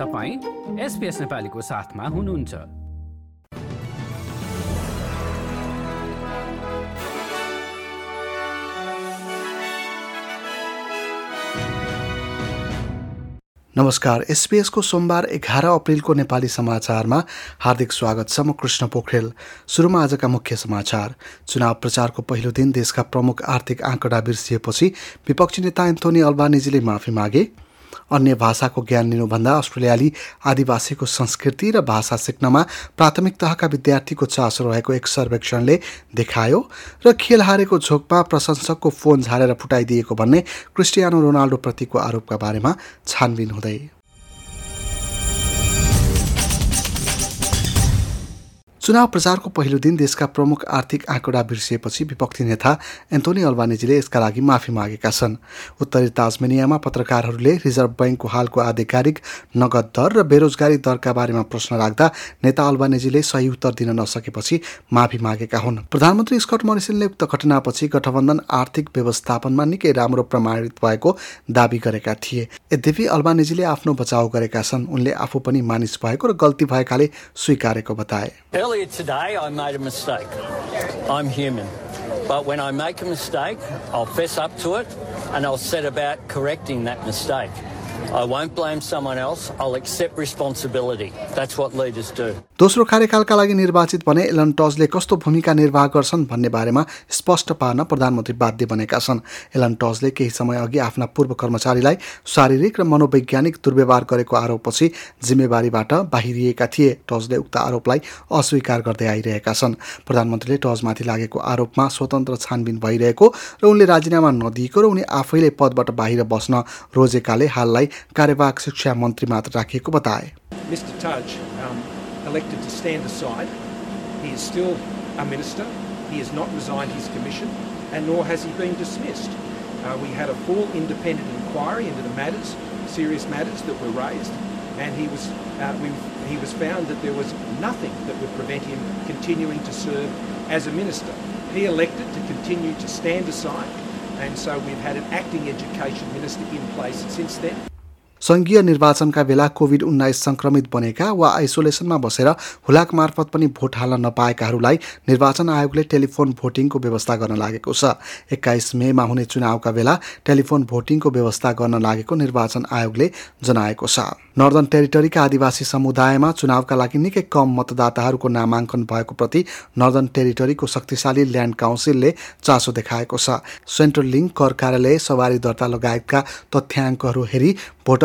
तपाईँ एसपिएस नेपालीको साथमा हुनुहुन्छ। नमस्कार एसपिएसको सोमबार एघार अप्रेलको नेपाली समाचारमा हार्दिक स्वागत छ म कृष्ण पोखरेल। सुरुमा आजका मुख्य समाचार। चुनाव प्रचारको पहिलो दिन देशका प्रमुख आर्थिक आँकडा बिर्सिएपछि विपक्षी नेता एन्थोनी अल्बानिजीले माफी मागे। अन्य भाषाको ज्ञान लिनुभन्दा अस्ट्रेलियाली आदिवासीको संस्कृति र भाषा सिक्नमा प्राथमिक तहका विद्यार्थीको चासो रहेको एक सर्वेक्षणले देखायो र खेल हारेको झोकमा प्रशंसकको फोन झारेर फुटाइदिएको भन्ने क्रिस्टियानो रोनाल्डोप्रतिको आरोपका बारेमा छानबिन हुँदै चुनाव प्रचारको पहिलो दिन देशका प्रमुख आर्थिक आँकडा बिर्सिएपछि विपक्षी नेता एन्थोनी अल्बानिजीले यसका लागि माफी मागेका छन्। उत्तरी ताजमेनियामा पत्रकारहरूले रिजर्भ ब्याङ्कको हालको आधिकारिक नगद दर र बेरोजगारी दरका बारेमा प्रश्न राख्दा नेता अल्बानिजीले सही उत्तर दिन नसकेपछि माफी मागेका हुन्। प्रधानमन्त्री स्कट मरिसनले उक्त घटनापछि गठबन्धन आर्थिक व्यवस्थापनमा निकै राम्रो प्रमाणित भएको दावी गरेका थिए। यद्यपि अल्बानिजीले आफ्नो बचाउ गरेका छन् उनले आफू पनि मानिस भएको र गल्ती भएकाले स्वीकारेको बताए। Earlier today, I made a mistake. I'm human. But when I make a mistake, I'll fess up to it and I'll set about correcting that mistake. दोस्रो कार्यकालका लागि निर्वाचित भने एलन टजले कस्तो भूमिका निर्वाह गर्छन् भन्ने बारेमा स्पष्ट पार्न प्रधानमन्त्री बाध्य बनेका छन्। एलन टजले केही समय अघि आफ्ना पूर्व कर्मचारीलाई शारीरिक र मनोवैज्ञानिक दुर्व्यवहार गरेको आरोपपछि जिम्मेवारीबाट बाहिरिएका थिए। टजले उक्त आरोपलाई अस्वीकार गर्दै आइरहेका छन्। प्रधानमन्त्रीले टजमाथि लागेको आरोपमा स्वतन्त्र छानबिन भइरहेको र उनले राजीनामा नदिएको र उनी आफैले पदबाट बाहिर बस्न रोजेकाले हाललाई कार्यवाहक शिक्षा मन्त्री मात्र राखिएको बताए Mr Tudge um, elected to stand aside. He is still a minister. He has not resigned his commission, and nor has he been dismissed. Uh, we had a full independent inquiry into the matters, serious matters that were raised, and he was uh, we, he was found that there was nothing that would prevent him continuing to serve as a minister. He elected to continue to stand aside, and so we've had an acting education minister in place since then. सङ्घीय निर्वाचनका बेला covid उन्नाइस सङ्क्रमित बनेका वा आइसोलेसनमा बसेर हुलाक मार्फत पनि भोट हाल्न नपाएकाहरूलाई निर्वाचन आयोगले टेलिफोन भोटिङको व्यवस्था गर्न लागेको छ। एक्काइस मेमा हुने चुनावका बेला टेलिफोन भोटिङको व्यवस्था गर्न लागेको निर्वाचन आयोगले जनाएको छ। नर्दन टेरिटरीका आदिवासी समुदायमा चुनावका लागि निकै कम मतदाताहरूको नामाङ्कन भएको प्रति नर्दन टेरिटरीको शक्तिशाली ल्यान्ड काउन्सिलले चासो देखाएको छ। सेन्ट्रल लिङ्क कर कार्यालय सवारी दर्ता लगायतका तथ्याङ्कहरू हेरी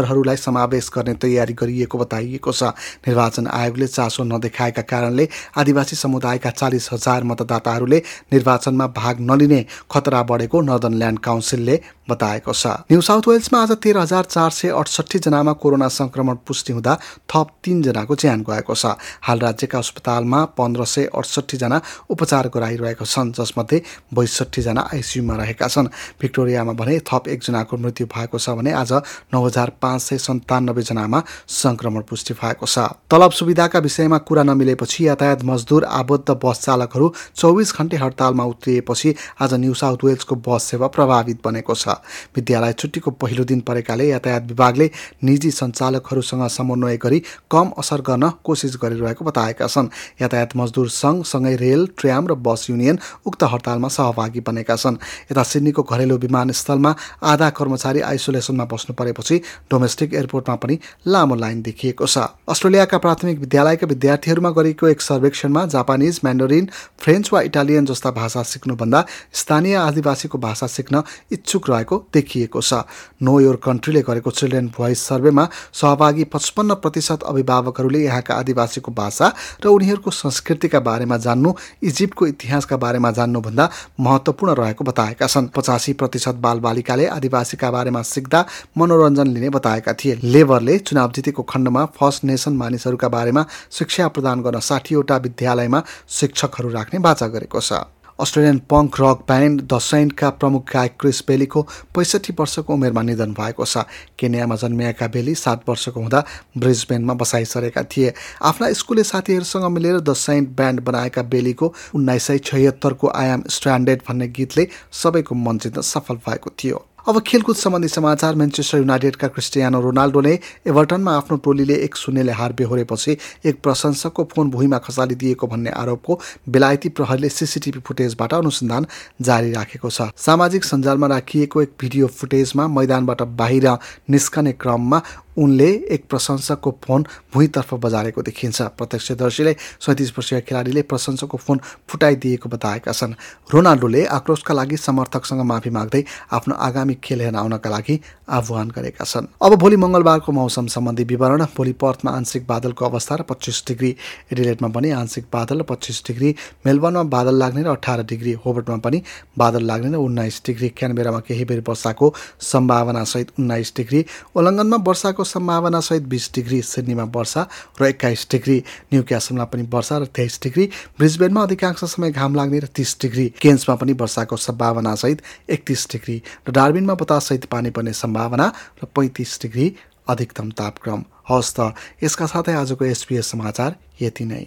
भोटरहरूलाई समावेश गर्ने तयारी गरिएको बताइएको छ। निर्वाचन आयोगले चासो नदेखाएका कारणले आदिवासी समुदायका चालिस हजार मतदाताहरूले निर्वाचनमा भाग नलिने खतरा बढेको नर्दन ल्यान्ड काउन्सिलले बताएको छ। न्यू साउथ वेल्समा आज तेह्र हजार चार सय अडसठी जनामा कोरोना संक्रमण पुष्टि हुँदा थप तिनजनाको ज्यान गएको छ। हाल राज्यका अस्पतालमा पन्ध्र सय अडसठीजना उपचार गराइरहेका छन् जसमध्ये बैसठीजना आइसियुमा रहेका छन्। भिक्टोरियामा भने थप एकजनाको मृत्यु भएको छ भने आज नौ हजार पाँच सय सन्तानब्बेजनामा सङ्क्रमण पुष्टि भएको छ। तलब सुविधाका विषयमा कुरा नमिलेपछि यातायात मजदुर आबद्ध बस चालकहरू चौबिस घन्टे हडतालमा उत्रिएपछि आज न्यू साउथ वेल्सको बस सेवा प्रभावित बनेको छ। विद्यालय छुट्टीको पहिलो दिन परेकाले यातायात विभागले निजी सञ्चालकहरूसँग समन्वय गरी कम असर गर्न कोसिस गरिरहेको बताएका छन्। यातायात मजदुर सङ्घ सँगै रेल ट्र्याम र बस युनियन उक्त हडतालमा सहभागी बनेका छन्। यता सिडनीको घरेलु विमानस्थलमा आधा कर्मचारी आइसोलेसनमा बस्नु परेपछि डोमेस्टिक एयरपोर्टमा पनि लामो लाइन देखिएको छ। अस्ट्रेलियाका प्राथमिक विद्यालयका विद्यार्थीहरूमा गरेको एक सर्वेक्षणमा जापानिज म्यान्डोरिन फ्रेन्च वा इटालियन जस्ता भाषा सिक्नुभन्दा स्थानीय आदिवासीको भाषा सिक्न इच्छुक रहेको देखिएको छ। नो योर कन्ट्रीले गरेको चिल्ड्रेन भोइस सर्वेमा सहभागी पचपन्न प्रतिशत अभिभावकहरूले यहाँका आदिवासीको भाषा र उनीहरूको संस्कृतिका बारेमा जान्नु इजिप्टको इतिहासका बारेमा जान्नुभन्दा महत्त्वपूर्ण रहेको बताएका छन्। पचासी प्रतिशत बालबालिकाले आदिवासीका बारेमा सिक्दा मनोरञ्जन लिने बताएका थिए। लेबरले चुनाव जितेको खण्डमा फर्स्ट नेसन मानिसहरूका बारेमा शिक्षा प्रदान गर्न साठीवटा विद्यालयमा शिक्षकहरू राख्ने बाचा गरेको छ। Australian punk rock band the सेन्टका प्रमुख गायक क्रिस बेलीको पैँसठी वर्षको उमेरमा निधन भएको छ। केन्यामा जन्मिएका बेली सात वर्षको हुँदा ब्रिजबेनमा बसाइ सरेका थिए। आफ्ना स्कुले साथीहरूसँग मिलेर द सेन्ट ब्यान्ड बनाएका बेलीको उन्नाइस सय छयत्तरको आयाम स्ट्यान्डेड भन्ने गीतले सबैको मन जित्न सफल भएको थियो। अब खेलकुद सम्बन्धी समाचार मेन्चेस्टर युनाइटेडका क्रिस्टियानो रोनाल्डोले एभर्टनमा आफ्नो टोलीले एक शून्यले हार बेहोरेपछि एक प्रशंसकको फोन भुइँमा खसालिदिएको भन्ने आरोपको बेलायती प्रहरीले सिसिटिभी फुटेजबाट अनुसन्धान जारी राखेको छ। सामाजिक सञ्जालमा राखिएको एक भिडियो फुटेजमा मैदानबाट बाहिर निस्कने क्रममा उनले एक प्रशंसकको फोन भुइँतर्फ बजारेको देखिन्छ। प्रत्यक्षदर्शीले सैँतिस वर्षीय खेलाडीले प्रशंसकको फोन फुटाइदिएको बताएका छन्। रोनाल्डोले आक्रोशका लागि समर्थकसँग माफी माग्दै आफ्नो आगामी खेल हेर्न आउनका लागि आह्वान गरेका छन्। अब भोलि मङ्गलबारको मौसम सम्बन्धी विवरण। भोलि पर्थमा आंशिक बादलको अवस्था र पच्चिस डिग्री। एडिलेटमा पनि आंशिक बादल र पच्चिस डिग्री। मेलबर्नमा बादल लाग्ने र अठार डिग्री। होबर्टमा पनि बादल लाग्ने र उन्नाइस डिग्री। क्यानबेरामा केही बेर वर्षाको सम्भावनासहित उन्नाइस डिग्री। ओलङ्गनमा वर्षाको सम्भावनासहित बिस डिग्री सिडनीमा वर्षा र एक्काइस डिग्री न्यु क्यासलमा पनि वर्षा र तेइस डिग्री ब्रिजबेनमा अधिकांश समय घाम लाग्ने र तिस डिग्री केन्समा पनि वर्षाको सम्भावनासहित एकतिस डिग्री र डार्बिनमा बताससहित पानी पर्ने सम्भावना र पैँतिस डिग्री अधिकतम तापक्रम। हवस् त यसका साथै आजको एसपिएस समाचार यति नै।